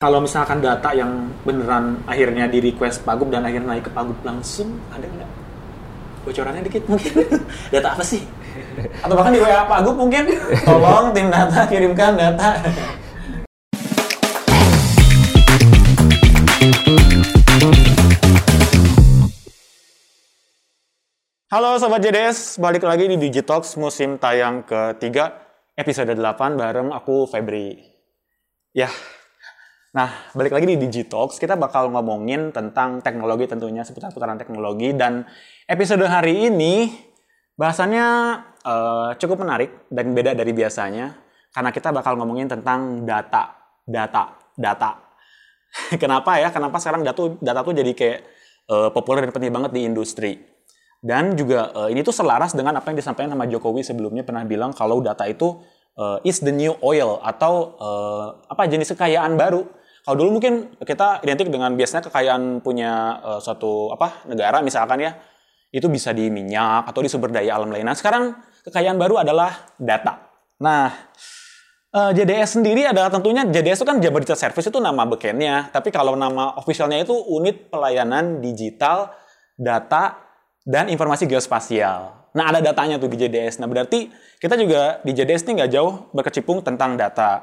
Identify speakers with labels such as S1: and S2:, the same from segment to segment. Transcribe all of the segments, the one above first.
S1: kalau misalkan data yang beneran akhirnya di request Pagub dan akhirnya naik ke Pagub langsung ada nggak? Bocorannya dikit mungkin. Data apa sih? Atau bahkan di WA Pagub mungkin? Tolong tim data kirimkan data. Halo Sobat JDS, balik lagi di Digitalks musim tayang ketiga episode 8 bareng aku Febri. Ya, nah balik lagi di Digitalks, kita bakal ngomongin tentang teknologi tentunya, seputar-putaran teknologi. Dan episode hari ini bahasannya uh, cukup menarik dan beda dari biasanya. Karena kita bakal ngomongin tentang data, data, data. Kenapa ya? Kenapa sekarang data, data tuh jadi kayak uh, populer dan penting banget di industri dan juga uh, ini tuh selaras dengan apa yang disampaikan sama Jokowi sebelumnya pernah bilang kalau data itu uh, is the new oil atau uh, apa jenis kekayaan baru. Kalau dulu mungkin kita identik dengan biasanya kekayaan punya uh, suatu apa negara misalkan ya itu bisa di minyak atau di sumber daya alam lain. Nah sekarang kekayaan baru adalah data. Nah uh, JDS sendiri adalah tentunya JDS itu kan Jabar Digital Service itu nama bekennya, tapi kalau nama officialnya itu Unit Pelayanan Digital Data dan informasi geospasial. Nah, ada datanya tuh di JDS. Nah, berarti kita juga di JDS ini nggak jauh berkecimpung tentang data.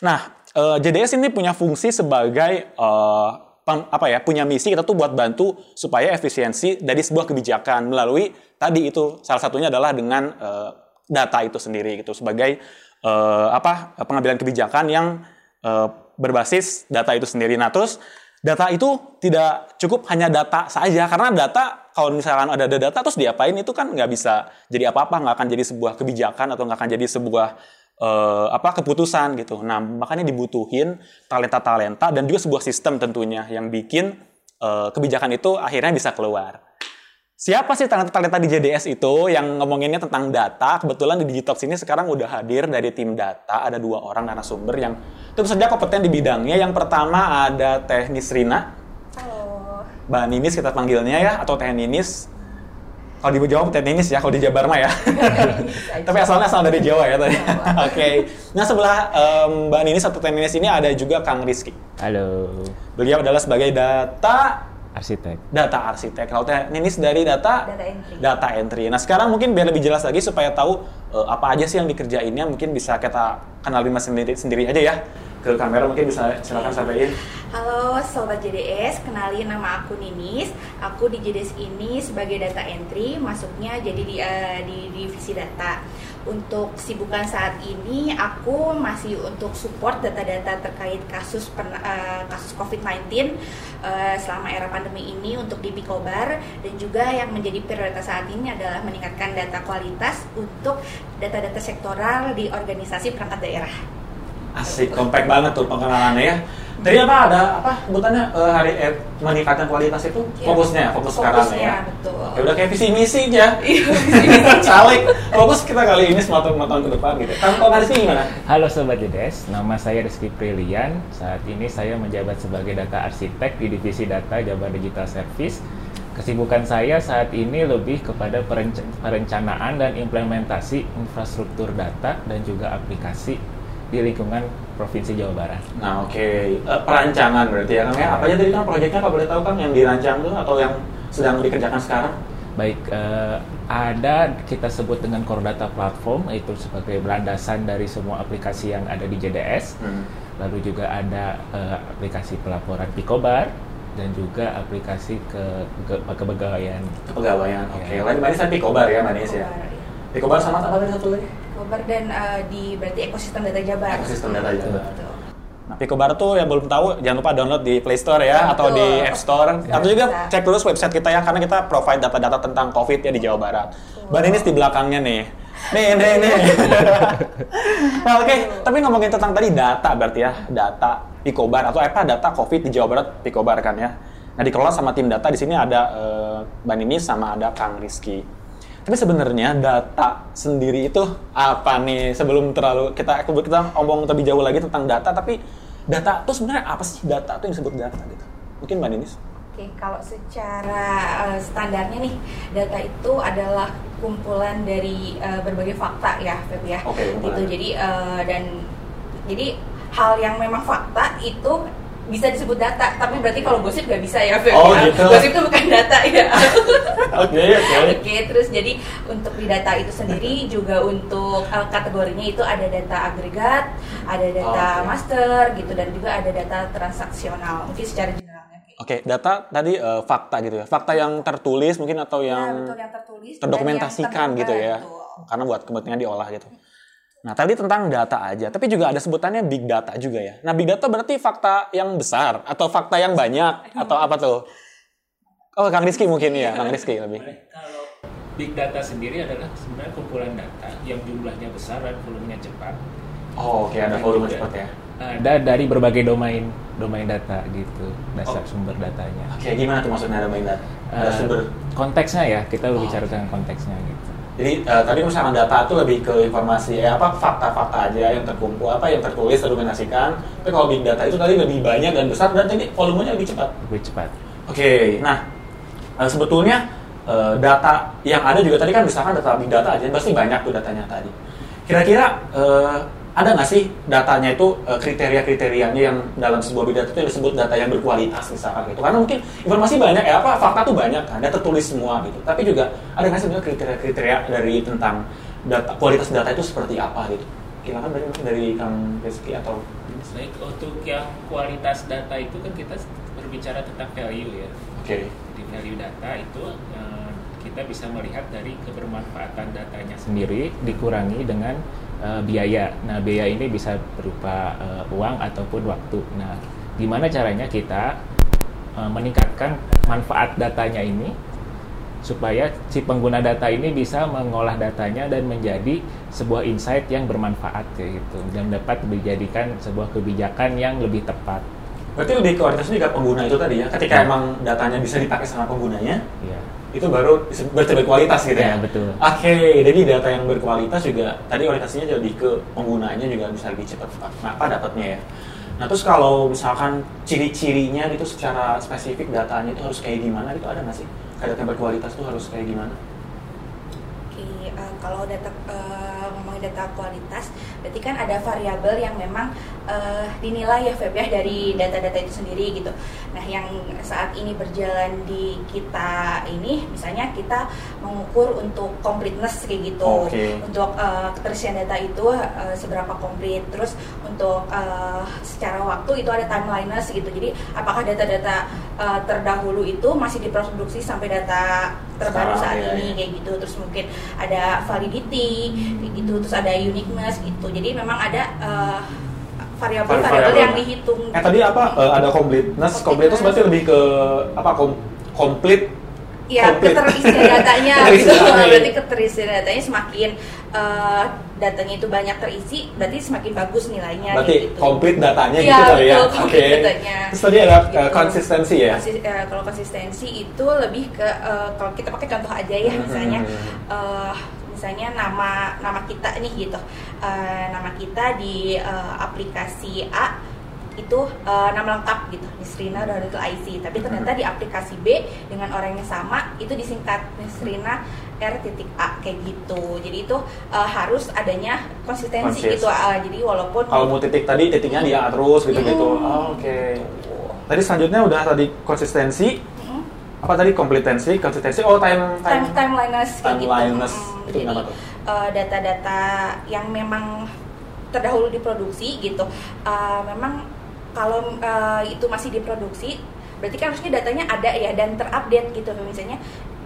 S1: Nah, eh, JDS ini punya fungsi sebagai uh, apa ya, punya misi kita tuh buat bantu supaya efisiensi dari sebuah kebijakan melalui tadi itu salah satunya adalah dengan uh, data itu sendiri gitu sebagai uh, apa pengambilan kebijakan yang uh, berbasis data itu sendiri. Nah, terus data itu tidak cukup hanya data saja karena data kalau misalkan ada data terus diapain itu kan nggak bisa jadi apa-apa nggak akan jadi sebuah kebijakan atau nggak akan jadi sebuah uh, apa keputusan gitu nah makanya dibutuhin talenta-talenta dan juga sebuah sistem tentunya yang bikin uh, kebijakan itu akhirnya bisa keluar Siapa sih talenta-talenta di JDS itu yang ngomonginnya tentang data? Kebetulan di Digitox ini sekarang udah hadir dari tim data, ada dua orang narasumber yang tentu saja kompeten di bidangnya. Yang pertama ada Teknis Rina.
S2: Halo.
S1: Mbak Ninis kita panggilnya ya, atau Teh Ninis. Kalau di Jawa Teh Ninis ya, kalau di Jabar mah ya. Tapi asalnya asal dari Jawa ya tadi. Oke. okay. Nah sebelah um, Mbak Ninis atau Teh Ninis ini ada juga Kang Rizky.
S3: Halo.
S1: Beliau adalah sebagai data
S3: arsitek.
S1: Data arsitek. Kalau teh Ninis dari data
S2: data entry.
S1: Data entry. Nah, sekarang mungkin biar lebih jelas lagi supaya tahu uh, apa aja sih yang dikerjainnya, mungkin bisa kita kenalin mas sendiri sendiri aja ya. Ke kamera mungkin bisa silakan sampaikan.
S2: Halo sobat JDS, kenalin nama aku Ninis. Aku di JDS ini sebagai data entry, masuknya jadi di, uh, di divisi data untuk sibukan saat ini aku masih untuk support data-data terkait kasus pen, uh, kasus COVID-19 uh, selama era pandemi ini untuk di Picobar dan juga yang menjadi prioritas saat ini adalah meningkatkan data kualitas untuk data-data sektoral di organisasi perangkat daerah.
S1: Asik, kompak banget tuh pengenalannya ya. Tadi apa ada apa sebutannya uh, hari eh, meningkatkan kualitas itu ya, fokusnya, fokus
S2: fokusnya,
S1: sekarang ya.
S2: Betul.
S1: Ya udah kayak visi misi aja. Caleg. Fokus kita kali ini semua tahun, tahun ke depan gitu. Kang Rizky gimana?
S3: Halo Sobat JDS, nama saya Rizky Prilian. Saat ini saya menjabat sebagai data arsitek di divisi data Jabar Digital Service. Kesibukan saya saat ini lebih kepada perencanaan dan implementasi infrastruktur data dan juga aplikasi di lingkungan Provinsi Jawa Barat.
S1: Nah, oke. Okay. Uh, perancangan berarti ya, Kang. Ya, apa aja tadi kan proyeknya kalau boleh tahu Kang yang dirancang tuh atau yang sedang dikerjakan sekarang?
S3: Baik, uh, ada kita sebut dengan Core Data Platform, itu sebagai landasan dari semua aplikasi yang ada di JDS. Hmm. Lalu juga ada uh, aplikasi pelaporan Picobar dan juga aplikasi ke, ke kepegawaian.
S1: Kepegawaian, oke. Okay. Ya. Lain Manis Picobar ya, Manis ya. Picobar sama apa tadi satu lagi?
S2: Picobar dan uh, di berarti ekosistem data Jabar.
S1: Ekosistem data Jabar. Betul. Nah, Picobar tuh yang belum tahu jangan lupa download di Play Store ya Betul. atau di App Store. Ya, atau juga bisa. cek terus website kita ya karena kita provide data-data tentang COVID ya di Jawa Barat. Mbak ini di belakangnya nih. Nih, nih, nih. nah, oke. Okay. Tapi ngomongin tentang tadi data berarti ya, data Picobar atau apa data COVID di Jawa Barat Picobar kan ya. Nah, dikelola sama tim data di sini ada uh, Mbak Nini sama ada Kang Rizky. Tapi sebenarnya data sendiri itu apa nih? Sebelum terlalu kita kita ngomong lebih jauh lagi tentang data, tapi data itu sebenarnya apa sih data itu yang disebut data gitu? Mungkin Mbak Ninis?
S2: Oke, kalau secara uh, standarnya nih, data itu adalah kumpulan dari uh, berbagai fakta ya, Feb ya.
S1: Oke.
S2: gitu. Jadi uh, dan jadi hal yang memang fakta itu bisa disebut data, tapi berarti kalau gosip nggak bisa ya, Feb,
S1: Oh,
S2: ya.
S1: gitu.
S2: Gosip itu bukan data ya.
S1: Oke, oke.
S2: Oke, terus jadi untuk di data itu sendiri juga untuk uh, kategorinya itu ada data agregat, ada data
S1: Oke.
S2: master gitu dan juga ada data transaksional. Mungkin secara generalnya. gitu.
S1: Oke, data tadi eh, fakta gitu ya. Fakta yang tertulis mungkin atau
S2: Ya,
S1: yang
S2: betul yang tertulis
S1: terdokumentasikan
S2: yang
S1: gitu ya.
S2: betul.
S1: Karena buat kepentingan diolah gitu. Nah, tadi tentang data aja, tapi juga ada sebutannya big data juga ya. Nah, big data berarti fakta yang besar atau fakta yang banyak atau apa tuh? Oh, Kang Rizky mungkin ya, Kang Rizky lebih.
S3: Kalau big data sendiri adalah sebenarnya kumpulan data yang jumlahnya besar dan volumenya cepat.
S1: Oh, oke ada volume cepat ya.
S3: Ada dari berbagai domain domain data gitu, dasar
S1: Oh.
S3: sumber datanya.
S1: Oke, gimana tuh maksudnya ada main data? Ada
S3: Eh,
S1: sumber.
S3: konteksnya ya, kita
S1: Oh.
S3: berbicara tentang konteksnya gitu.
S1: Jadi eh, tadi misalkan data itu lebih ke informasi eh, apa fakta-fakta aja yang terkumpul, apa yang tertulis, terdokumentasikan. Tapi kalau big data itu tadi lebih banyak dan besar dan jadi volumenya lebih cepat.
S3: Lebih cepat.
S1: Oke, nah eh, sebetulnya eh, data yang ada juga tadi kan misalkan data big data aja pasti banyak tuh datanya tadi. Kira-kira eh, ada nggak sih datanya itu eh, kriteria-kriterianya yang dalam sebuah big data itu disebut data yang berkualitas misalkan gitu? Karena mungkin informasi banyak ya apa fakta tuh banyak kan, ada tertulis semua gitu. Tapi juga ada nggak sih sebenarnya kriteria-kriteria dari tentang data kualitas data itu seperti apa gitu? Silakan dari dari Kang Rizky atau
S3: Baik, untuk yang kualitas data itu kan kita berbicara tentang value ya.
S1: Oke.
S3: Di value data itu eh, kita bisa melihat dari kebermanfaatan datanya sendiri dikurangi dengan eh, biaya. Nah, biaya ini bisa berupa eh, uang ataupun waktu. Nah, gimana caranya kita eh, meningkatkan manfaat datanya ini supaya si pengguna data ini bisa mengolah datanya dan menjadi sebuah insight yang bermanfaat gitu dan dapat dijadikan sebuah kebijakan yang lebih tepat.
S1: Berarti lebih kualitasnya juga pengguna itu tadi ya. Ketika
S3: Ya.
S1: emang datanya bisa dipakai sama penggunanya,
S3: Ya,
S1: itu baru berkualitas gitu ya.
S3: ya betul.
S1: Oke, jadi data yang berkualitas juga tadi orientasinya jadi ke penggunanya juga bisa lebih cepat apa dapatnya ya. Nah terus kalau misalkan ciri-cirinya gitu secara spesifik datanya itu harus kayak gimana gitu ada nggak sih? Kayak data yang berkualitas itu harus kayak gimana?
S2: Oke, eh, kalau data eh, ngomongin data kualitas, berarti kan ada variabel yang memang eh, dinilai ya Feb ya dari data-data itu sendiri gitu. Nah, yang saat ini berjalan di kita ini, misalnya kita mengukur untuk completeness kayak gitu,
S1: Oke.
S2: untuk keterisian data itu eh, seberapa komplit, terus untuk eh, secara waktu itu ada timeliness gitu. Jadi apakah data-data eh, terdahulu itu masih diproduksi sampai data terbaru
S1: Sekarang,
S2: saat
S1: iya,
S2: ini
S1: iya.
S2: kayak gitu terus mungkin ada validity kayak gitu terus ada uniqueness gitu jadi memang ada eh, variabel-variabel
S1: Variabel.
S2: yang dihitung
S1: Eh tadi apa? Eh, ada completeness. Completeness berarti lebih ke apa? Kom komplit
S2: ya keterisian datanya gitu
S1: datanya.
S2: berarti keterisian datanya semakin eh, datanya itu banyak terisi berarti semakin bagus nilainya
S1: Berarti
S2: gitu.
S1: komplit datanya
S2: Iya,
S1: gitu kali ya. Oke.
S2: datanya.
S1: Terus tadi ada
S2: Gitu.
S1: eh, konsistensi ya.
S2: Konsis- eh, kalau konsistensi itu lebih ke eh, kalau kita pakai contoh aja ya
S1: Hmm.
S2: misalnya eh, misalnya nama nama kita nih gitu Eh, nama kita di eh, aplikasi A itu eh, nama lengkap gitu Nisrina Dahratul IC tapi ternyata di aplikasi B dengan orang yang sama itu disingkat Nisrina R titik A kayak gitu jadi itu eh, harus adanya konsistensi
S1: Konsis.
S2: gitu eh, jadi walaupun
S1: Kalau mau titik tadi titiknya dia terus gitu-gitu.
S2: Hmm.
S1: Oh, Oke. Tadi selanjutnya udah tadi konsistensi,
S2: Mm,
S1: apa tadi kompetensi, konsistensi. Oh time
S2: time timeliness kayak gitu.
S1: Timeliness.
S2: Mm,
S1: Itu
S2: jadi eh, data-data yang memang terdahulu diproduksi gitu, eh, memang kalau eh, itu masih diproduksi, berarti kan harusnya datanya ada ya dan terupdate gitu. Misalnya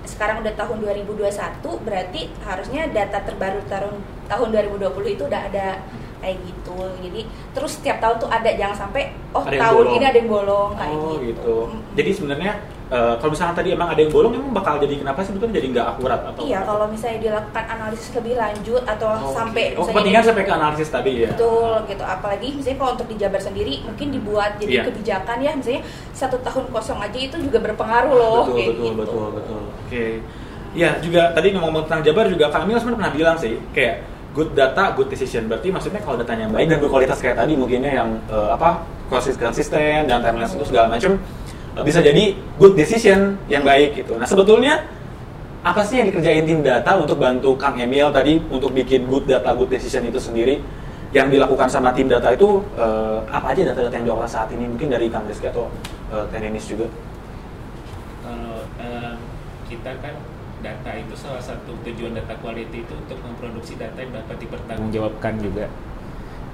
S2: sekarang udah tahun 2021, berarti harusnya data terbaru tahun tahun 2020 itu udah ada kayak gitu. Jadi terus setiap tahun tuh ada, jangan sampai oh
S1: Ada
S2: tahun
S1: bolong.
S2: ini ada yang bolong kayak
S1: Oh
S2: gitu.
S1: gitu. Jadi sebenarnya eh, kalau misalkan tadi emang ada yang bolong, emang bakal jadi kenapa sih sebetulnya jadi nggak akurat atau?
S2: Iya, kalau misalnya dilakukan analisis lebih lanjut atau
S1: Oh,
S2: sampai.
S1: Oh
S2: misalnya
S1: kepentingan sampai ke analisis tadi ya.
S2: betul gitu. Apalagi misalnya kalau untuk di Jabar sendiri mungkin dibuat jadi
S1: Iya.
S2: kebijakan ya, misalnya satu tahun kosong aja itu juga berpengaruh loh.
S1: betul,
S2: kayak
S1: betul,
S2: gitu.
S1: betul, betul. Oke. Ya juga tadi ngomong tentang Jabar juga Kang sebenarnya pernah bilang sih kayak good data, good decision. Berarti maksudnya kalau datanya baik dan berkualitas kayak tadi mungkinnya yang eh, apa konsis- konsisten dan timeless itu segala macam eh, bisa jadi good decision yang baik gitu. Nah sebetulnya apa sih yang dikerjain tim data untuk bantu Kang Emil tadi untuk bikin good data, good decision itu sendiri? yang dilakukan sama tim data itu uh, apa aja data-data yang diolah saat ini mungkin dari Kang Rizky atau uh, Tenenis juga
S3: kalau uh, kita kan data itu salah satu tujuan data quality itu untuk memproduksi data yang dapat dipertanggungjawabkan juga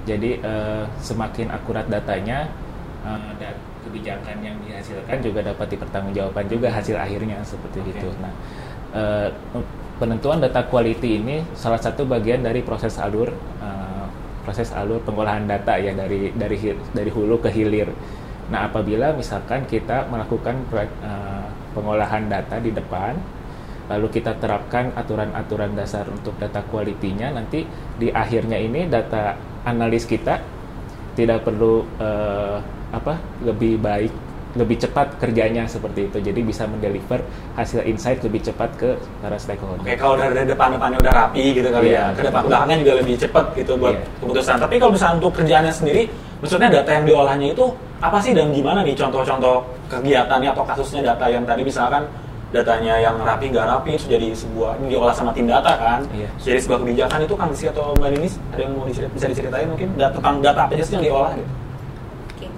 S3: jadi uh, semakin akurat datanya uh, dan kebijakan yang dihasilkan juga dapat dipertanggungjawabkan juga hasil akhirnya seperti okay. itu nah uh, penentuan data quality ini salah satu bagian dari proses alur uh, proses alur pengolahan data ya dari dari dari hulu ke hilir. Nah, apabila misalkan kita melakukan uh, pengolahan data di depan, lalu kita terapkan aturan-aturan dasar untuk data kualitinya, nanti di akhirnya ini data analis kita tidak perlu uh, apa lebih baik lebih cepat kerjanya seperti itu. Jadi bisa mendeliver hasil insight lebih cepat ke para stakeholder.
S1: Oke, kalau dari depan-depannya udah rapi gitu kali yeah, ya, ke depan belakangnya juga lebih cepat gitu buat yeah. keputusan. Tapi kalau misalnya untuk kerjaannya sendiri, maksudnya data yang diolahnya itu apa sih dan gimana nih contoh-contoh kegiatannya atau kasusnya data yang tadi misalkan datanya yang rapi nggak rapi itu jadi sebuah ini diolah sama tim data kan iya. jadi sebuah kebijakan itu kan atau mbak Ninis ada yang mau bisa diceritain mungkin data tentang data apa aja sih yang diolah gitu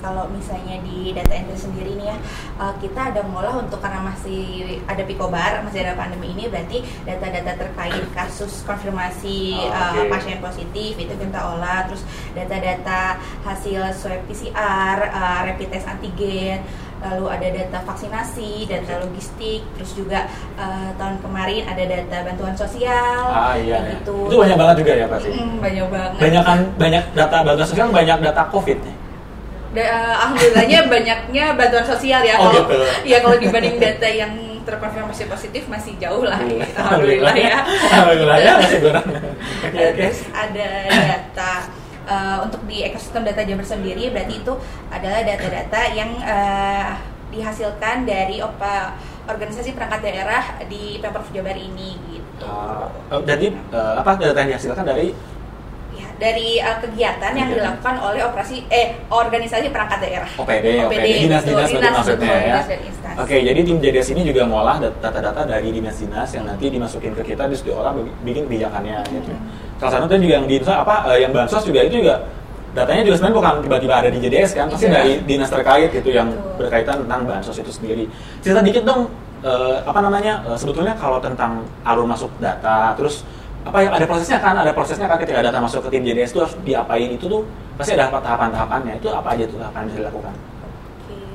S2: kalau misalnya di data entry sendiri nih ya uh, kita ada mengolah untuk karena masih ada picobar masih ada pandemi ini berarti data-data terkait kasus konfirmasi oh, okay. uh, pasien positif itu kita olah terus data-data hasil swab PCR uh, rapid test antigen lalu ada data vaksinasi, data logistik, terus juga uh, tahun kemarin ada data bantuan sosial,
S1: ah, iya, iya. gitu. Itu banyak banget juga ya pasti.
S2: Mm, banyak banget.
S1: Banyak kan banyak data bantuan sosial, banyak data COVID nih
S2: da, uh, alhamdulillahnya banyaknya bantuan sosial ya oh, kalau gitu. ya kalau dibanding data yang terkonfirmasi positif masih jauh lah
S1: hmm. alhamdulillah ya alhamdulillah ya masih kurang
S2: terus ada data uh, untuk di ekosistem data Jabar sendiri berarti itu adalah data-data yang uh, dihasilkan dari opa organisasi perangkat daerah di Pemprov Jabar ini gitu.
S1: Uh, jadi uh, apa data yang dihasilkan dari
S2: dari uh, kegiatan yang iya. dilakukan oleh operasi eh organisasi perangkat daerah.
S1: OPD, OPD, dinas-dinas gitu, maksudnya ya. Oke, jadi tim JDS ini juga ngolah data-data dari dinas-dinas yang nanti dimasukin ke kita terus diolah bikin kebijakannya gitu. Hmm. Salah satu juga yang di apa uh, yang bansos juga itu juga datanya juga sebenarnya bukan tiba-tiba ada di JDS kan, pasti iya. dari dinas terkait gitu yang berkaitan tentang bansos itu sendiri. Cerita dikit dong uh, apa namanya uh, sebetulnya kalau tentang alur masuk data terus apa ya ada prosesnya kan ada prosesnya kan ketika data masuk ke tim JDS itu harus diapain itu tuh pasti ada tahapan-tahapannya itu apa aja tuh tahapan yang bisa dilakukan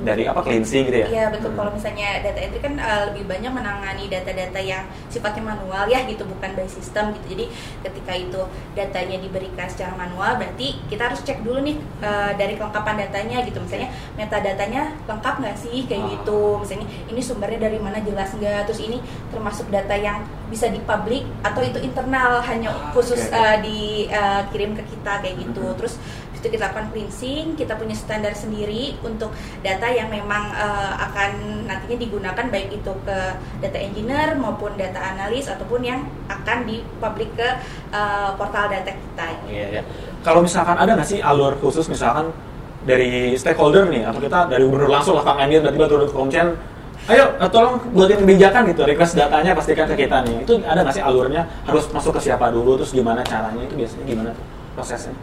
S1: dari apa cleansing gitu ya?
S2: Iya betul. Hmm. Kalau misalnya data entry kan uh, lebih banyak menangani data-data yang sifatnya manual ya gitu, bukan by system gitu. Jadi ketika itu datanya diberikan secara manual, berarti kita harus cek dulu nih uh, dari kelengkapan datanya gitu. Misalnya metadata-nya lengkap nggak sih kayak oh. gitu. Misalnya ini sumbernya dari mana jelas nggak? Terus ini termasuk data yang bisa dipublik atau itu internal hanya ah, khusus okay. uh, dikirim uh, ke kita kayak gitu. Hmm. Terus itu kita lakukan cleansing, kita punya standar sendiri untuk data yang memang uh, akan nantinya digunakan baik itu ke data engineer maupun data analis ataupun yang akan dipublik ke uh, portal data kita.
S1: Iya, iya. Kalau misalkan ada nggak sih alur khusus misalkan dari stakeholder nih, atau kita dari gubernur langsung lah tiba-tiba turun ke Komjen, ayo eh, tolong buatin kebijakan gitu, request datanya pastikan ke kita nih. Itu ada nggak sih alurnya? Harus masuk ke siapa dulu, terus gimana caranya? Itu biasanya gimana prosesnya?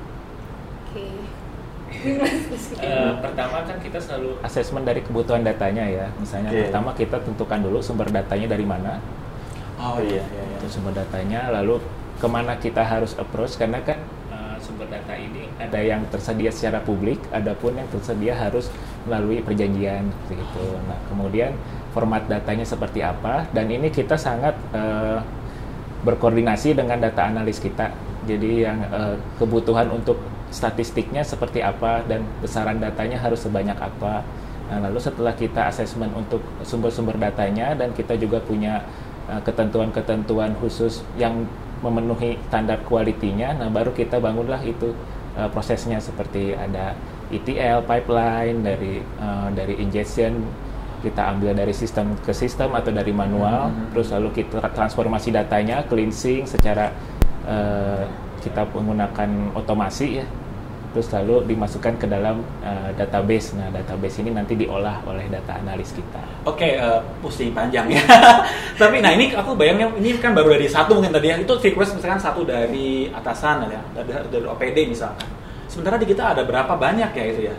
S3: Uh, pertama kan kita selalu asesmen dari kebutuhan datanya ya. Misalnya okay. pertama kita tentukan dulu sumber datanya dari mana.
S1: Oh iya, iya, iya.
S3: sumber datanya, lalu ke mana kita harus approach karena kan uh, sumber data ini ada yang tersedia secara publik, ada pun yang tersedia harus melalui perjanjian seperti itu. Nah kemudian format datanya seperti apa dan ini kita sangat uh, berkoordinasi dengan data analis kita. Jadi yang uh, kebutuhan untuk statistiknya seperti apa dan besaran datanya harus sebanyak apa. Nah, lalu setelah kita asesmen untuk sumber-sumber datanya dan kita juga punya uh, ketentuan-ketentuan khusus yang memenuhi standar kualitinya, nah baru kita bangunlah itu uh, prosesnya seperti ada ETL pipeline dari uh, dari ingestion kita ambil dari sistem ke sistem atau dari manual, mm -hmm. terus lalu kita transformasi datanya, cleansing secara uh, kita menggunakan otomasi ya terus lalu dimasukkan ke dalam uh, database. Nah, database ini nanti diolah oleh data analis kita.
S1: Oke, uh, pusing panjang ya. Tapi nah ini aku bayangnya ini kan baru dari satu mungkin tadi ya. Itu request misalkan satu dari atasan ya, dari, dari OPD misalkan. Sementara di kita ada berapa banyak ya itu ya.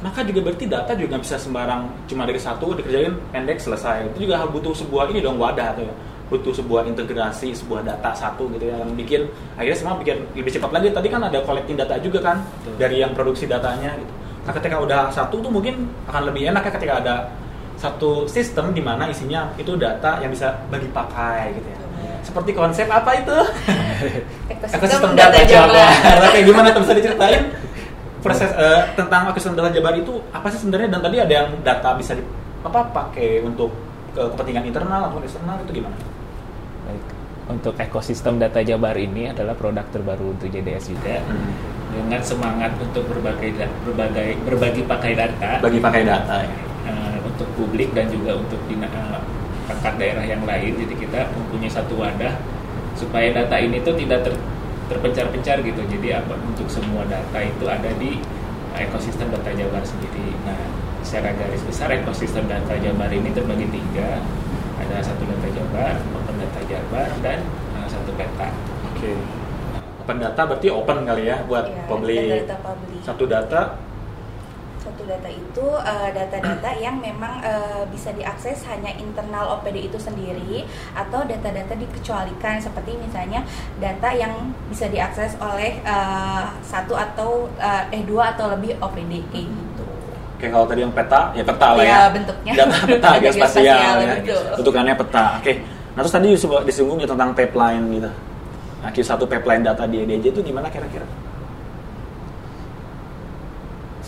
S1: Maka juga berarti data juga bisa sembarang cuma dari satu dikerjain pendek selesai. Itu juga butuh sebuah ini dong wadah tuh ya butuh sebuah integrasi sebuah data satu gitu ya yang bikin akhirnya semua bikin lebih cepat lagi. Tadi kan ada collecting data juga kan Betul. dari yang produksi datanya gitu. Nah ketika udah satu tuh mungkin akan lebih enak ya ketika ada satu sistem di mana isinya itu data yang bisa bagi pakai gitu ya. Seperti konsep apa itu? Ekosistem data, data Jabar. Kayak gimana tuh bisa diceritain? Proses uh, tentang ekosistem data Jabar itu apa sih sebenarnya? Dan tadi ada yang data bisa di apa pakai untuk ke kepentingan internal atau eksternal itu gimana?
S3: Baik. Untuk ekosistem data Jabar ini adalah produk terbaru untuk JDS juga. Hmm. Dengan semangat untuk berbagai berbagai berbagi pakai data.
S1: Bagi pakai data ya.
S3: Uh, untuk publik dan juga untuk di uh, daerah yang lain. Jadi kita mempunyai satu wadah supaya data ini tuh tidak ter, terpencar-pencar gitu. Jadi apa untuk semua data itu ada di ekosistem data Jabar sendiri. Nah, secara garis besar ekosistem data Jabar ini terbagi tiga ada satu data Jabar, Jabar, dan uh, satu peta.
S1: Oke. Okay. Open data berarti open kali ya buat ya, publik. Data publik. Satu data.
S2: Satu data itu uh, data-data uh, yang memang uh, bisa diakses hanya internal OPD itu sendiri atau data-data dikecualikan seperti misalnya data yang bisa diakses oleh uh, satu atau uh, eh dua atau lebih OPD kayak gitu.
S1: Kayak kalau tadi yang peta, ya peta lah
S2: ya. ya. bentuknya.
S1: Data peta, geospasial ya. Bentukannya peta. Oke. Nah terus tadi disinggung ya tentang pipeline gitu. Nah, Q1 pipeline data di EDJ itu gimana kira-kira?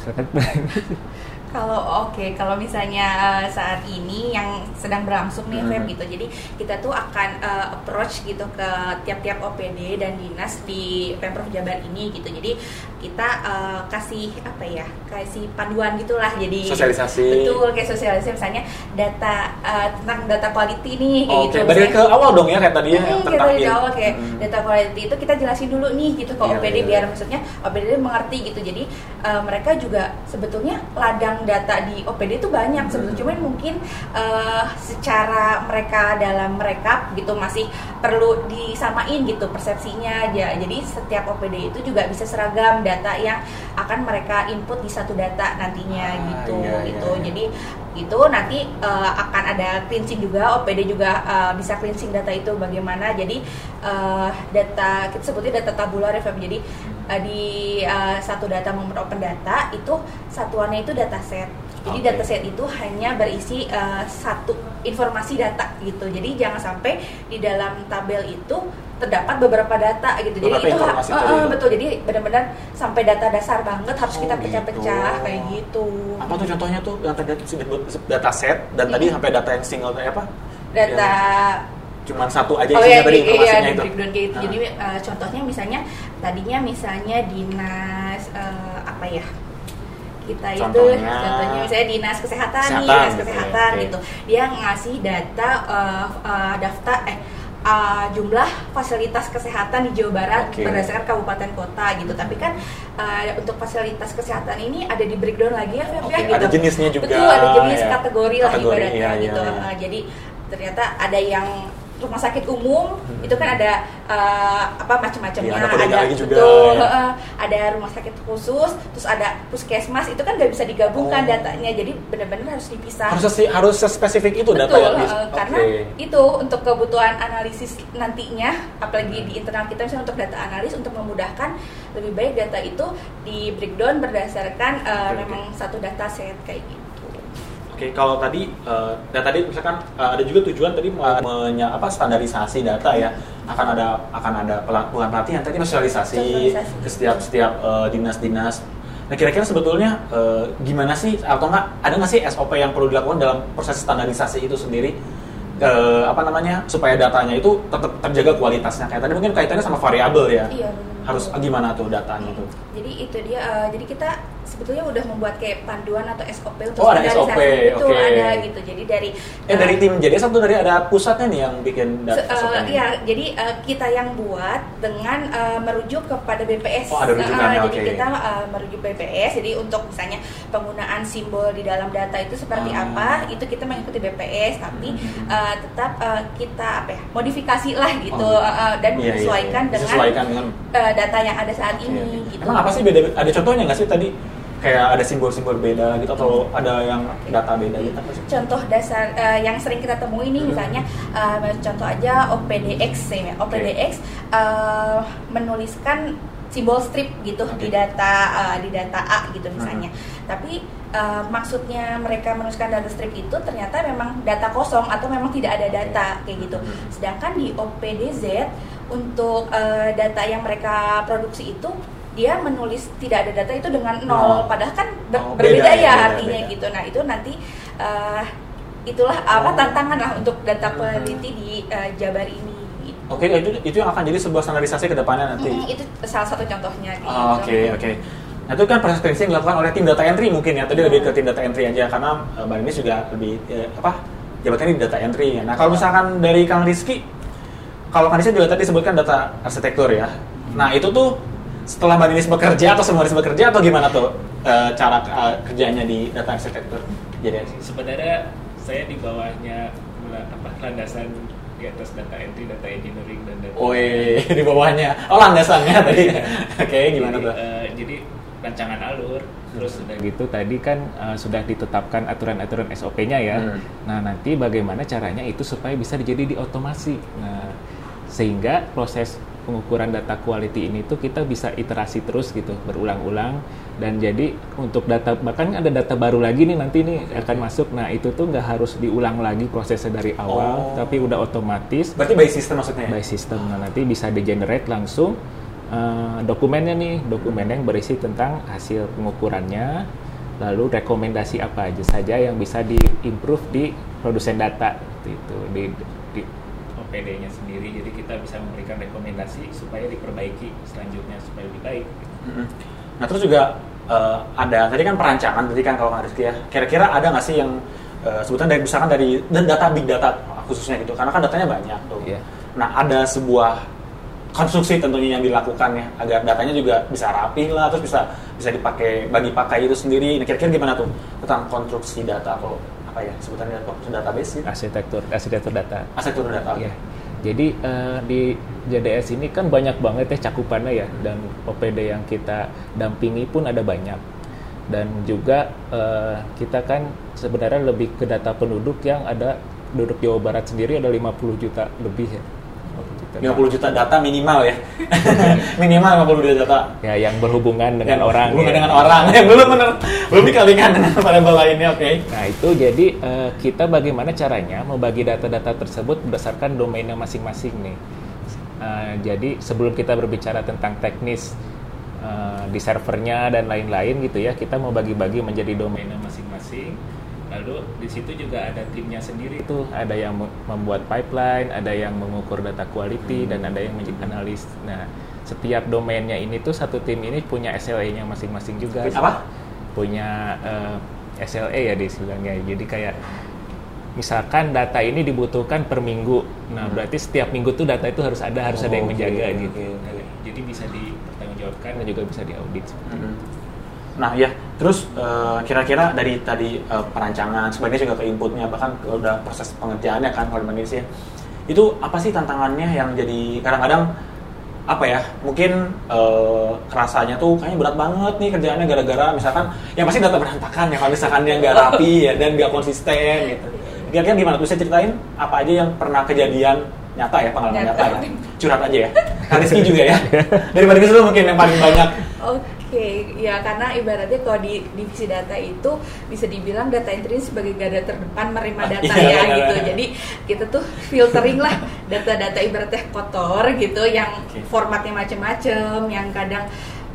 S2: Kalau oke, okay, kalau misalnya uh, saat ini yang sedang berlangsung nih hmm. gitu. Jadi kita tuh akan uh, approach gitu ke tiap-tiap OPD dan dinas di Pemprov Jabar ini gitu. Jadi kita uh, kasih apa ya? Kasih panduan gitulah. Jadi
S1: sosialisasi.
S2: Betul, kayak sosialisasi misalnya data uh, tentang data quality nih kayak
S1: oh, gitu. Dari ke awal dong ya kayak tadi ya
S2: hmm, tentang dari awal kayak hmm. data quality itu kita jelasin dulu nih gitu ke yeah, OPD yeah. biar maksudnya OPD mengerti gitu. Jadi uh, mereka juga sebetulnya ladang data di OPD itu banyak sebetulnya cuman mungkin uh, secara mereka dalam mereka gitu masih perlu disamain gitu persepsinya aja jadi setiap OPD itu juga bisa seragam data yang akan mereka input di satu data nantinya ah, gitu iya, iya, gitu. iya. jadi itu nanti uh, akan ada cleansing juga OPD juga uh, bisa cleansing data itu bagaimana. Jadi uh, data kita sebutnya data tabular ya jadi uh, di uh, satu data momen open data itu satuannya itu dataset jadi okay. dataset itu hanya berisi uh, satu informasi data gitu jadi jangan sampai di dalam tabel itu terdapat beberapa data gitu. Beberapa jadi itu uh, uh, betul. Jadi benar-benar sampai data dasar banget harus oh, kita pecah-pecah gitu. kayak gitu.
S1: Apa tuh contohnya tuh yang tadi data set dan hmm. tadi sampai data yang single kayak apa?
S2: Data
S1: cuman satu aja oh, iya, tadi iya, informasinya iya, itu.
S2: Kayak gitu. Jadi uh, contohnya misalnya tadinya misalnya dinas uh, apa ya? Kita contohnya, itu contohnya misalnya dinas kesehatan, kesehatan nih dinas kesehatan gitu, gitu. dia ngasih data uh, uh, daftar eh uh, jumlah fasilitas kesehatan di Jawa Barat okay. berdasarkan kabupaten kota gitu. Tapi kan uh, untuk fasilitas kesehatan ini ada di breakdown lagi ya, Feb, okay. ya
S1: gitu. Ada jenisnya juga.
S2: Betul, ada jenis ya. kategori, lah ibaratnya iya, gitu. Iya, iya. Uh, jadi ternyata ada yang rumah sakit umum hmm. itu kan ada uh, apa macam-macamnya ya, ada, ada juga, betul ya. uh, ada rumah sakit khusus terus ada puskesmas itu kan nggak bisa digabungkan oh. datanya jadi benar-benar harus dipisah
S1: harus harus spesifik itu betul, data yang
S2: uh, karena itu untuk kebutuhan analisis nantinya apalagi di internal kita misalnya untuk data analis untuk memudahkan lebih baik data itu di breakdown berdasarkan uh, okay, memang okay. satu data set kayak gitu
S1: Oke, kalau tadi uh, dan tadi misalkan uh, ada juga tujuan tadi mau menya, apa standarisasi data ya akan ada akan ada bukan pelatihan tadi sosialisasi ke setiap setiap uh, dinas-dinas. Nah kira-kira sebetulnya uh, gimana sih atau enggak ada nggak sih SOP yang perlu dilakukan dalam proses standarisasi itu sendiri? Uh, apa namanya supaya datanya itu tetap terjaga kualitasnya kayak tadi mungkin kaitannya sama variabel ya. Iya, harus gimana tuh datanya tuh?
S2: Jadi itu dia. Uh, jadi kita sebetulnya udah membuat kayak panduan atau SOP untuk
S1: oh, ada SOP.
S2: itu
S1: okay.
S2: ada gitu. Jadi dari
S1: eh uh, dari tim jadi satu dari ada pusatnya nih yang bikin data
S2: uh, Iya, jadi uh, kita yang buat dengan uh, merujuk kepada BPS.
S1: Oh, ada rujukannya,
S2: Nah, Jadi kita uh, merujuk BPS. Jadi untuk misalnya penggunaan simbol di dalam data itu seperti
S1: Ah.
S2: apa, itu kita mengikuti BPS, tapi
S1: Hmm.
S2: uh, tetap uh, kita apa ya modifikasi lah gitu
S1: Oh,
S2: uh, uh, dan
S1: Iya, iya,
S2: menyesuaikan
S1: iya.
S2: dengan
S1: Disesuaikan dengan
S2: uh, data yang ada saat
S1: Oke,
S2: ini. Gitu.
S1: Emang apa sih beda? Ada contohnya nggak sih tadi? Kayak ada simbol-simbol beda gitu atau ada yang data beda gitu?
S2: Contoh dasar eh, yang sering kita temui ini
S1: Hmm.
S2: misalnya eh, contoh aja OPDX ya. OPDX eh, menuliskan simbol strip gitu
S1: Oke.
S2: di data eh, di data A gitu misalnya. Tapi eh, maksudnya mereka menuliskan data strip itu ternyata memang data kosong atau memang tidak ada data kayak gitu.
S1: Hmm.
S2: sedangkan di OPDZ untuk eh, data yang mereka produksi itu dia menulis tidak ada data itu dengan
S1: Nol.
S2: nol padahal kan ber-
S1: Oh, beda
S2: berbeda
S1: ya,
S2: ya
S1: beda,
S2: artinya
S1: beda.
S2: gitu nah itu nanti eh, itulah apa
S1: Oh.
S2: tantangan lah untuk data
S1: Hmm.
S2: peneliti di eh, Jabar ini gitu.
S1: Oke, itu itu yang akan jadi sebuah standarisasi ke depannya nanti.
S2: Mm, itu salah satu contohnya gitu.
S1: Ah, Oke, oke. Nah itu kan proses yang dilakukan oleh tim data entry mungkin ya. Tadi lebih ke tim data entry aja karena uh, Mbak Ninis juga lebih eh, apa jabatannya di data entry. Nah kalau misalkan dari Kang Rizky, kalau Kang Rizky juga tadi sebutkan data arsitektur ya. Nah itu tuh setelah Mbak Ninis bekerja atau semua Ninis bekerja atau gimana tuh eh, cara eh, kerjanya di data arsitektur? Jadi
S3: sebenarnya saya di bawahnya apa landasan di atas data entry, data engineering dan data
S1: Woi, di bawahnya. Oh landasannya tadi. Oke, gimana
S3: jadi,
S1: tuh?
S3: eh, jadi rancangan alur terus sudah gitu tadi kan eh, sudah ditetapkan aturan-aturan SOP-nya ya.
S1: Hmm.
S3: Nah, nanti bagaimana caranya itu supaya bisa jadi diotomasi. Nah, sehingga proses pengukuran data quality ini tuh kita bisa iterasi terus gitu, berulang-ulang dan jadi untuk data bahkan ada data baru lagi nih nanti nih akan masuk. Nah, itu tuh nggak harus diulang lagi prosesnya dari awal,
S1: Oh.
S3: tapi udah otomatis
S1: Berarti by system maksudnya? ya?
S3: by system. Nah, nanti bisa di-generate langsung eh, dokumennya nih, dokumen yang berisi tentang hasil pengukurannya, lalu rekomendasi apa aja saja yang bisa di-improve di produsen data itu di, di OPD-nya sendiri. Jadi kita bisa memberikan rekomendasi supaya diperbaiki selanjutnya supaya lebih baik.
S1: Mm-mm. Nah terus juga eh, ada tadi kan perancangan tadi kan kalau nggak Rizky ya. Kira-kira ada nggak sih yang eh, sebutan dari misalkan dari dan data big data khususnya gitu karena kan datanya banyak tuh.
S3: Iya.
S1: Nah ada sebuah konstruksi tentunya yang dilakukan ya agar datanya juga bisa rapi lah terus bisa bisa dipakai bagi pakai itu sendiri. Nah kira-kira gimana tuh tentang konstruksi data atau apa ya sebutannya konstruksi database gitu?
S3: Arsitektur arsitektur data.
S1: Arsitektur data.
S3: Iya. Jadi eh, di JDS ini kan banyak banget ya cakupannya ya dan OPD yang kita dampingi pun ada banyak. Dan juga eh, kita kan sebenarnya lebih ke data penduduk yang ada penduduk Jawa Barat sendiri ada 50 juta lebih ya. 50
S1: 50 juta data minimal ya. minimal 50 juta data.
S3: Ya yang berhubungan dengan
S1: Yang
S3: orang.
S1: hubungan
S3: ya.
S1: dengan orang yang belum benar belum dikalikan dengan variabel lainnya oke
S3: Nah itu jadi eh, kita bagaimana caranya membagi data-data tersebut berdasarkan domainnya masing-masing nih. Eh, jadi sebelum kita berbicara tentang teknis eh, di servernya dan lain-lain gitu ya, kita mau bagi-bagi menjadi domainnya masing-masing. Lalu di situ juga ada timnya sendiri itu ada yang mem- membuat pipeline, ada yang mengukur data quality dan ada yang menjadi analis. Nah setiap domainnya ini tuh satu tim ini punya SLA-nya masing-masing juga
S1: apa
S3: punya eh, SLA ya di istilahnya. Jadi kayak misalkan data ini dibutuhkan per minggu. Nah, berarti setiap minggu tuh data itu harus ada, harus ada
S1: Hmm.
S3: yang menjaga
S1: oke,
S3: gitu. Jadi bisa dipertanggungjawabkan dan juga bisa diaudit.
S1: Mm-mm. Nah ya terus eh, kira-kira dari tadi eh, perancangan sebagian juga ke inputnya bahkan ke udah proses pengerjaannya kan kalau di Indonesia itu apa sih tantangannya yang jadi kadang-kadang apa ya mungkin eh, kerasanya tuh kayaknya berat banget nih kerjaannya gara-gara misalkan yang pasti data berantakan ya kalau misalkan dia nggak rapi ya dan nggak konsisten gitu. Kira-kira gimana tuh saya ceritain apa aja yang pernah kejadian nyata ya pengalaman nyata,
S2: Nyata.
S1: ya? Curhat aja ya. Rizky juga ya. Dari Rizky dulu mungkin yang paling banyak.
S2: Oke, ya karena ibaratnya kalau di divisi data itu bisa dibilang data entry sebagai garda terdepan menerima data
S1: Iya,
S2: ya
S1: benar.
S2: gitu. Jadi kita tuh filtering lah data-data ibaratnya kotor gitu, yang
S1: Oke.
S2: formatnya macem-macem, yang kadang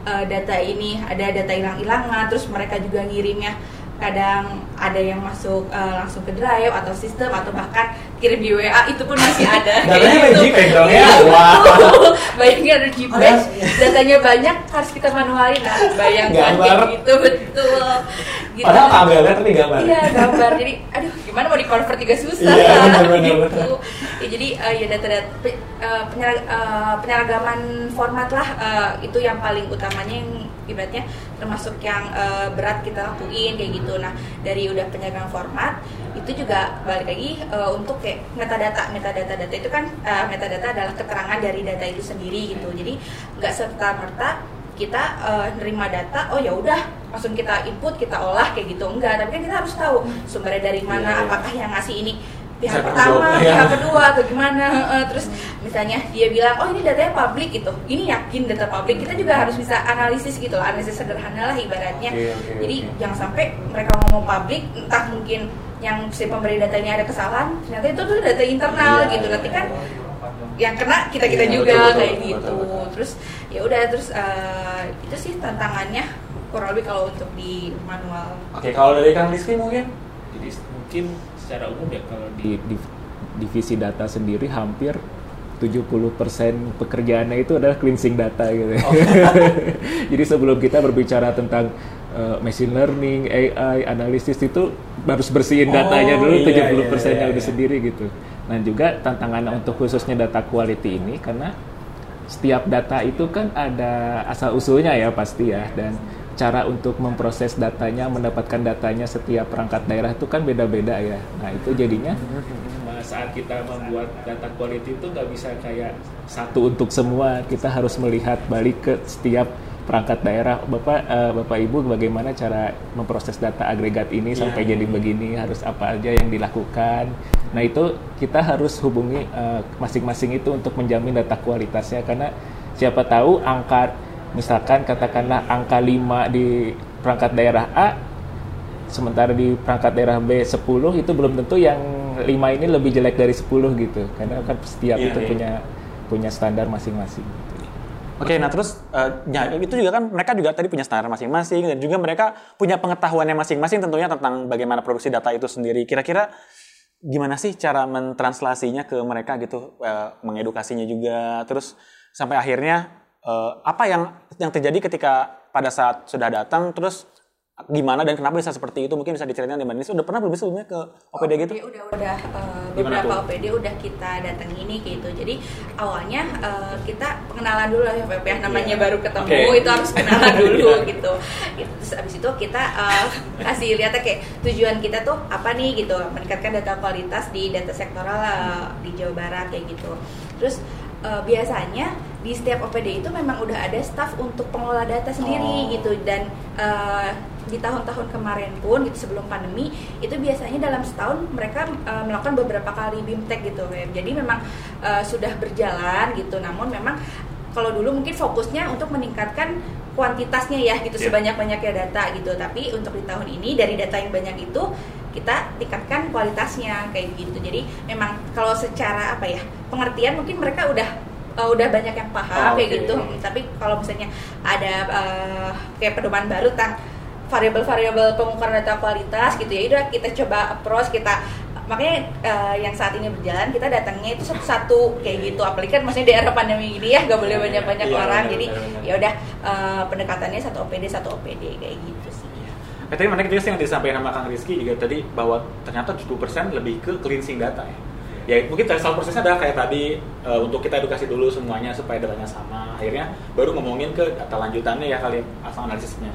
S2: eh, data ini ada data hilang-hilangan, terus mereka juga ngirimnya kadang ada yang masuk uh, langsung ke drive atau sistem atau bahkan kirim di WA itu pun masih ada.
S1: Datanya
S2: Kayak gitu.
S1: Dong ya?
S2: Iya,
S1: Wah.
S2: Bayangin ada
S1: Ada-
S2: datanya banyak harus kita manualin. Nah, bayangkan kayak gitu betul. Gitu.
S1: Padahal kabelnya tapi gambar.
S2: Iya gambar. Jadi aduh gimana mau di convert juga susah.
S1: Iya, benar, benar,
S2: gitu. Ya, jadi eh, ya data-data pe- eh, penyerag- penyeragaman format lah eh, itu yang paling utamanya yang ibaratnya termasuk yang eh, berat kita lakuin kayak gitu. Nah dari udah penyeragaman format itu juga balik lagi eh, untuk kayak metadata metadata data itu kan eh, metadata adalah keterangan dari data itu sendiri gitu. Jadi nggak serta merta kita eh, nerima data oh ya udah langsung kita input kita olah kayak gitu enggak tapi kan kita harus tahu sumbernya dari mana
S1: Iya, iya.
S2: apakah yang ngasih ini pihak
S1: Bisa
S2: pertama
S1: ya.
S2: pihak kedua atau gimana Heeh, terus misalnya dia bilang oh ini datanya publik gitu ini yakin data publik kita juga harus bisa analisis gitu analisis sederhana lah ibaratnya
S1: Oke, oke,
S2: jadi
S1: oke.
S2: jangan sampai mereka ngomong publik entah mungkin yang si pemberi datanya ada kesalahan ternyata itu tuh data internal
S1: Iya,
S2: gitu
S1: iya,
S2: nanti kan
S1: iya.
S2: yang kena kita kita
S1: Iya,
S2: juga
S1: betul, betul,
S2: kayak
S1: betul,
S2: gitu
S1: betul, betul.
S2: terus ya udah terus eh, itu sih tantangannya kurang lebih kalau untuk di manual
S1: Oke, kalau dari Kang Rizky mungkin?
S3: Jadi mungkin secara umum ya kalau di, di divisi data sendiri hampir 70% pekerjaannya itu adalah cleansing data gitu.
S1: Oh.
S3: Jadi sebelum kita berbicara tentang uh, machine learning, AI, analisis itu harus bersihin
S1: Oh,
S3: datanya dulu
S1: iya,
S3: 70%
S1: iya, iya,
S3: udah
S1: iya.
S3: sendiri gitu. Nah, juga tantangan untuk khususnya data quality ini karena setiap data itu kan ada asal usulnya ya pasti ya dan cara untuk memproses datanya mendapatkan datanya setiap perangkat daerah itu kan beda-beda ya. Nah itu jadinya nah, saat kita membuat data quality itu nggak bisa kayak satu. Untuk semua. Kita harus melihat balik ke setiap perangkat daerah. Bapak eh, bapak ibu bagaimana cara memproses data agregat ini
S1: Iya,
S3: sampai jadi begini? Harus apa aja yang dilakukan? Nah itu kita harus hubungi eh, masing-masing itu untuk menjamin data kualitasnya. Karena siapa tahu angka misalkan katakanlah angka 5 di perangkat daerah A sementara di perangkat daerah B 10 itu belum tentu yang 5 ini lebih jelek dari 10 gitu karena kan setiap
S1: Iya,
S3: itu
S1: iya.
S3: punya punya standar masing-masing
S1: Oke, nah terus eh, ya, itu juga kan mereka juga tadi punya standar masing-masing dan juga mereka punya pengetahuannya masing-masing tentunya tentang bagaimana produksi data itu sendiri. Kira-kira gimana sih cara mentranslasinya ke mereka gitu, eh, mengedukasinya juga, terus sampai akhirnya eh, apa yang yang terjadi ketika pada saat sudah datang, terus gimana dan kenapa bisa seperti itu? Mungkin bisa diceritain di Mbak Ninis. Udah pernah belum sebelumnya ke OPD gitu?
S2: Oke, udah udah
S1: Gimana
S2: beberapa
S1: tuh?
S2: OPD udah kita datangi ini kayak gitu. Jadi awalnya eh, kita pengenalan dulu lah ya ya. Namanya
S1: Iya.
S2: baru ketemu
S1: Oke.
S2: itu harus kenalan dulu
S1: Iya.
S2: gitu. Terus abis itu kita eh, kasih lihatnya kayak tujuan kita tuh apa nih gitu. Meningkatkan data kualitas di data sektoral eh, di Jawa Barat kayak gitu. Terus eh, biasanya di setiap OPD itu memang udah ada staff untuk pengelola data sendiri
S1: Oh.
S2: gitu dan eh, di tahun-tahun kemarin pun gitu sebelum pandemi itu biasanya dalam setahun mereka eh, melakukan beberapa kali bimtek gitu Web. jadi memang eh, sudah berjalan gitu namun memang kalau dulu mungkin fokusnya untuk meningkatkan kuantitasnya ya gitu
S1: Iya.
S2: sebanyak-banyaknya data gitu tapi untuk di tahun ini dari data yang banyak itu kita tingkatkan kualitasnya kayak gitu. Jadi memang kalau secara apa ya pengertian mungkin mereka udah eh, udah banyak yang
S1: Oh,
S2: paham kayak
S1: oke.
S2: gitu. Tapi kalau misalnya ada eh, kayak pedoman baru tentang variabel-variabel pengukuran data kualitas gitu ya udah kita coba approach kita makanya eh, yang saat ini berjalan kita datangnya itu satu-satu kayak gitu. Apalagi kan maksudnya di era pandemi ini ya nggak boleh banyak-banyak
S1: Iya,
S2: orang.
S1: benar,
S2: jadi
S1: benar, benar.
S2: ya udah eh, pendekatannya satu OPD satu OPD kayak gitu
S1: Eh, tadi menarik juga sih yang disampaikan sama Kang Rizky juga tadi bahwa ternyata 70% lebih ke cleansing data ya. Ya mungkin salah prosesnya adalah kayak tadi eh, untuk kita edukasi dulu semuanya supaya datanya sama. Akhirnya baru ngomongin ke data lanjutannya ya kali asal analisisnya.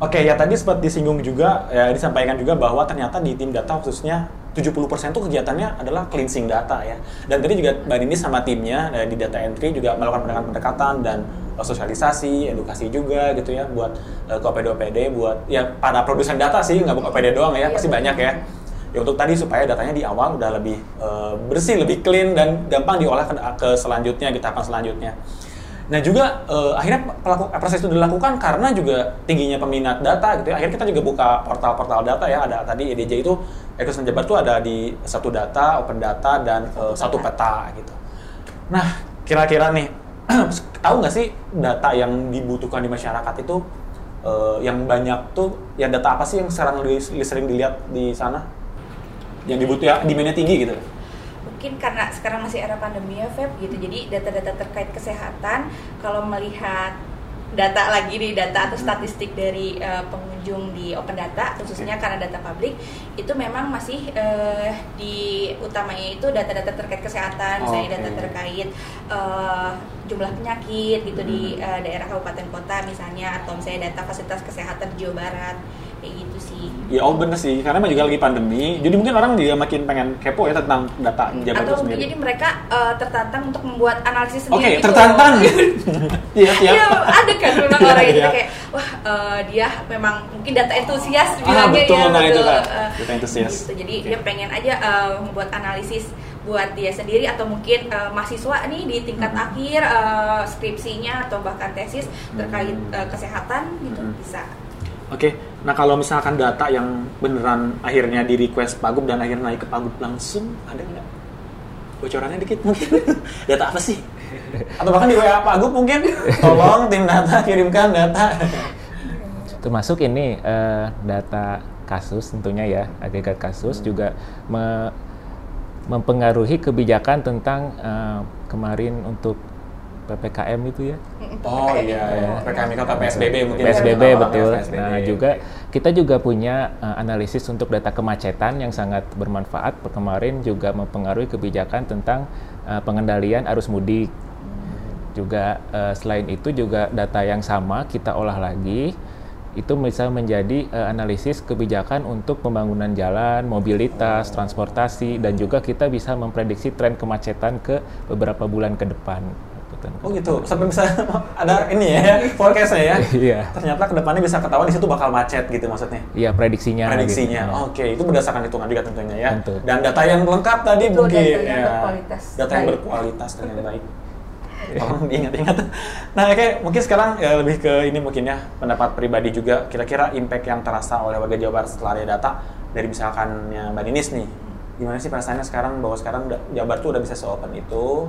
S1: Oke, ya tadi sempat disinggung juga ya disampaikan juga bahwa ternyata di tim data khususnya 70% tuh kegiatannya adalah cleansing data ya. Dan tadi juga Mbak Nini sama timnya eh, di data entry juga melakukan pendekatan-pendekatan dan eh, sosialisasi, edukasi juga gitu ya buat eh, ke OPD-OPD buat ya para produsen data sih nggak bukan OPD doang ya,
S2: Iya,
S1: pasti banyak ya. Ya untuk tadi supaya datanya di awal udah lebih eh, bersih, lebih clean dan gampang diolah ke, ke selanjutnya, ke tahapan selanjutnya. Nah juga eh, akhirnya pelaku, proses itu dilakukan karena juga tingginya peminat data gitu ya. Akhirnya kita juga buka portal-portal data ya. Ada tadi EDJ itu ekosistem Jabar itu ada di satu data, open data dan eh, satu peta gitu. Nah kira-kira nih tahu nggak sih data yang dibutuhkan di masyarakat itu eh, yang banyak tuh ya data apa sih yang sekarang sering dilihat di sana? Yang dibutuh ya demandnya tinggi gitu.
S2: Mungkin karena sekarang masih era pandemi ya Feb gitu. Jadi data-data terkait kesehatan kalau melihat data lagi nih data atau statistik dari eh, pengunjung di open data khususnya karena data publik itu memang masih eh, di utamanya itu data-data terkait kesehatan misalnya data
S1: Oke.
S2: terkait eh, jumlah penyakit gitu di eh, daerah kabupaten kota misalnya atau misalnya data fasilitas kesehatan di Jawa Barat
S1: Ya oh bener sih, karena emang juga lagi pandemi. Jadi mungkin orang juga makin pengen kepo ya tentang data Jabar itu
S2: atau
S1: sendiri.
S2: jadi mereka eh, tertantang untuk membuat analisis
S1: Oke,
S2: sendiri gitu.
S1: tertantang. Iya, iya.
S2: Iya ada kan memang orang itu
S1: Iya.
S2: kayak wah eh, dia memang mungkin data entusias
S1: Ah,
S2: bilangnya
S1: betul,
S2: ya
S1: nah itu kan. Data entusias.
S2: gitu. jadi
S1: Oke.
S2: dia pengen aja eh, membuat analisis buat dia sendiri atau mungkin eh, mahasiswa nih di tingkat
S1: Hmm.
S2: akhir eh, skripsinya atau bahkan tesis terkait
S1: Hmm.
S2: eh, kesehatan gitu
S1: Hmm.
S2: bisa
S1: Oke, nah kalau misalkan data yang beneran akhirnya di request Pagub dan akhirnya naik ke Pagub langsung, ada nggak? Bocorannya dikit mungkin. data apa sih? Atau bahkan di WA Pagub mungkin? Tolong tim data kirimkan data.
S3: Termasuk ini eh, data kasus tentunya ya, agregat kasus juga me- mempengaruhi kebijakan tentang eh, kemarin untuk PPKM itu ya.
S1: Oh
S2: PKM.
S1: iya, iya. PKM itu atau PSBB mungkin.
S3: PSBB
S1: ya,
S3: betul.
S1: PSBB.
S3: Nah, juga kita juga punya uh, analisis untuk data kemacetan yang sangat bermanfaat. Kemarin juga mempengaruhi kebijakan tentang uh, pengendalian arus mudik. Juga uh, selain itu juga data yang sama kita olah lagi itu bisa menjadi uh, analisis kebijakan untuk pembangunan jalan, mobilitas, transportasi dan juga kita bisa memprediksi tren kemacetan ke beberapa bulan ke depan.
S1: Oh gitu, sampai bisa ada ini ya, forecastnya ya.
S3: Iya.
S1: Ternyata ke depannya bisa ketahuan di situ bakal macet gitu maksudnya.
S3: Iya prediksinya.
S1: Prediksinya.
S3: gitu.
S1: Oke, itu berdasarkan hitungan juga tentunya ya.
S3: Tentu.
S1: Dan data yang lengkap tadi
S2: Betul,
S1: mungkin
S2: data yang
S1: ya.
S2: berkualitas.
S1: Data yang
S2: Baik.
S1: berkualitas dan yang baik. Tolong diingat-ingat. Nah, oke, mungkin sekarang ya, lebih ke ini mungkin ya pendapat pribadi juga. Kira-kira impact yang terasa oleh warga Jawa Barat setelah ada data dari misalkan ya, Mbak Ninis nih. Gimana sih perasaannya sekarang bahwa sekarang Barat tuh udah bisa se-open itu.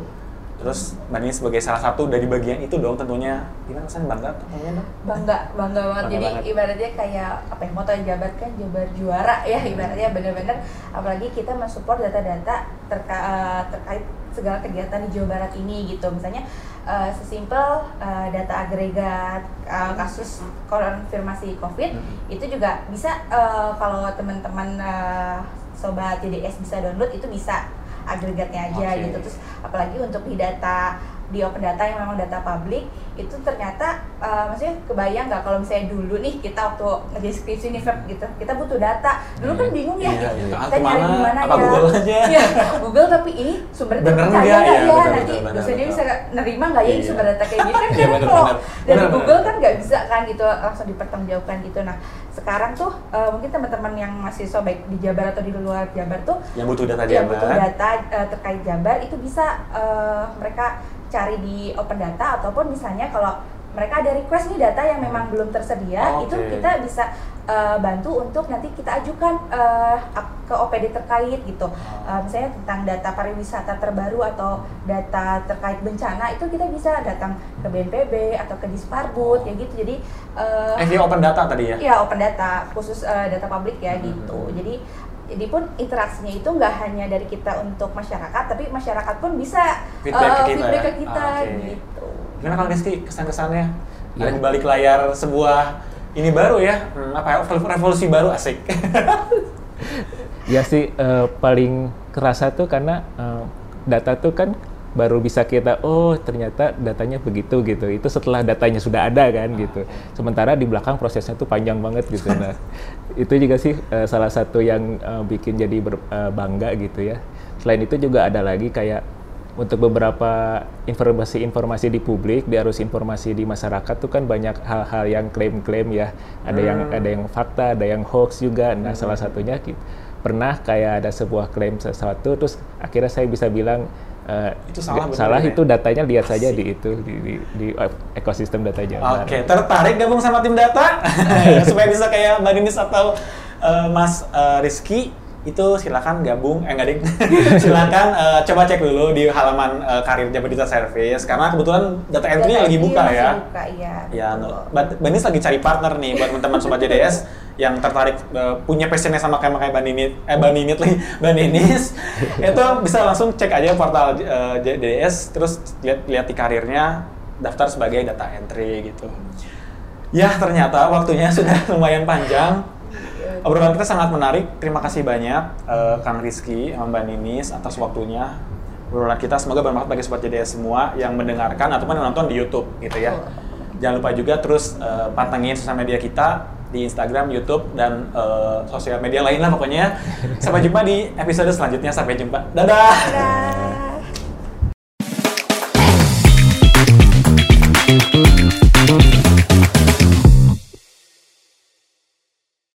S1: Terus Mbak Ninis sebagai salah satu dari bagian itu dong tentunya. Gimana rasanya bangga tuh tentunya dong?
S2: bangga bangga banget
S1: Bangga
S2: jadi
S1: banget.
S2: ibaratnya kayak apa ya moto Jabar kan Jabar juara ya ibaratnya bener-bener apalagi kita mensupport data-data terka, eh, terkait segala kegiatan di Jawa Barat ini gitu misalnya eh, sesimpel eh, data agregat eh, kasus konfirmasi COVID
S1: Hmm.
S2: itu juga bisa eh, kalau teman-teman eh, sobat JDS bisa download itu bisa agregatnya aja
S1: Oke.
S2: gitu terus apalagi untuk di data di open data yang memang data publik itu ternyata uh, maksudnya kebayang nggak kalau misalnya dulu nih kita waktu ngerjain skripsi nih Feb, gitu kita butuh data dulu kan bingung ya
S1: Iya, iya.
S2: kita nyari di mana ya
S1: Google aja?
S2: Iya, Google tapi ini sumber data
S1: Bener
S2: percaya
S1: nggak?
S2: nggak
S1: Iya,
S2: ya
S1: betul,
S2: nanti dosennya bisa nerima nggak ya ini
S1: Iya.
S2: sumber data kayak gitu kan kan
S1: benar,
S2: kalau dari Google kan nggak bisa kan gitu langsung dipertanggungjawabkan gitu nah sekarang tuh uh, mungkin teman-teman yang mahasiswa baik di Jabar atau di luar Jabar tuh
S1: Yang butuh data
S2: yang
S1: Jabar.
S2: butuh data uh, terkait Jabar itu bisa uh, mereka cari di open data ataupun misalnya kalau mereka ada request nih data yang memang belum tersedia
S1: Oke.
S2: itu kita bisa uh, bantu untuk nanti kita ajukan uh, ke OPD terkait gitu Uh, misalnya tentang data pariwisata terbaru atau data terkait bencana itu kita bisa datang ke BNPB atau ke Disparbud ya gitu jadi uh,
S1: Eh, via open data tadi ya?
S2: Iya open data khusus eh, data publik ya
S1: Hmm.
S2: gitu. Jadi jadi pun interaksinya itu nggak hanya dari kita untuk masyarakat, tapi masyarakat pun bisa
S1: Feedback
S2: eh,
S1: ke kita
S2: feedback
S1: ya?
S2: ke kita
S1: Ah, oke.
S2: gitu.
S1: Gimana kalau Rizky kesan-kesannya?
S3: Ya.
S1: Ada di balik layar sebuah ini baru ya, hmm, apa ya, revolusi baru asik.
S3: Ya sih eh, paling kerasa tuh karena eh, data tuh kan baru bisa kita oh ternyata datanya begitu gitu. Itu setelah datanya sudah ada kan gitu. Sementara di belakang prosesnya tuh panjang banget gitu. Nah, itu juga sih eh, salah satu yang eh, bikin jadi ber- eh, bangga gitu ya. Selain itu juga ada lagi kayak untuk beberapa informasi-informasi di publik, di arus informasi di masyarakat tuh kan banyak hal-hal yang klaim-klaim ya. Ada yang
S1: Hmm.
S3: ada yang fakta, ada yang hoax juga. Nah, salah satunya pernah kayak ada sebuah klaim sesuatu terus akhirnya saya bisa bilang eh,
S1: Itu salah bener
S3: salah
S1: ya?
S3: itu datanya lihat saja di itu di, di, di ekosistem data Jabar.
S1: Oke, tertarik gabung sama tim data? Supaya bisa kayak Mbak Dinis atau eh, Mas eh, Rizky itu silakan gabung. Eh enggak ding. Silakan eh, coba cek dulu di halaman eh, karir Jabar Digital Service karena kebetulan data entry
S2: Data
S1: lagi buka ya.
S2: buka, iya,
S1: ya
S2: betul.
S1: Mbak Banis lagi cari partner nih buat teman-teman sobat JDS yang tertarik eh, punya passionnya sama kayak kayak Mbak Ninit eh Mbak Ninit lagi Mbak Ninis itu bisa langsung cek aja portal eh, JDS terus lihat lihat di karirnya daftar sebagai data entry gitu. Ya ternyata waktunya sudah lumayan panjang. Obrolan kita sangat menarik terima kasih banyak eh, Kang Rizky sama Mbak Ninis atas waktunya. Obrolan kita semoga bermanfaat bagi sobat JDS semua yang mendengarkan ataupun yang nonton di YouTube gitu ya. Jangan lupa juga terus eh, pantengin sosial media kita di Instagram, YouTube, dan eh, sosial media lain lah pokoknya. Sampai jumpa di episode selanjutnya. Sampai jumpa. Dadah!
S2: Dadah.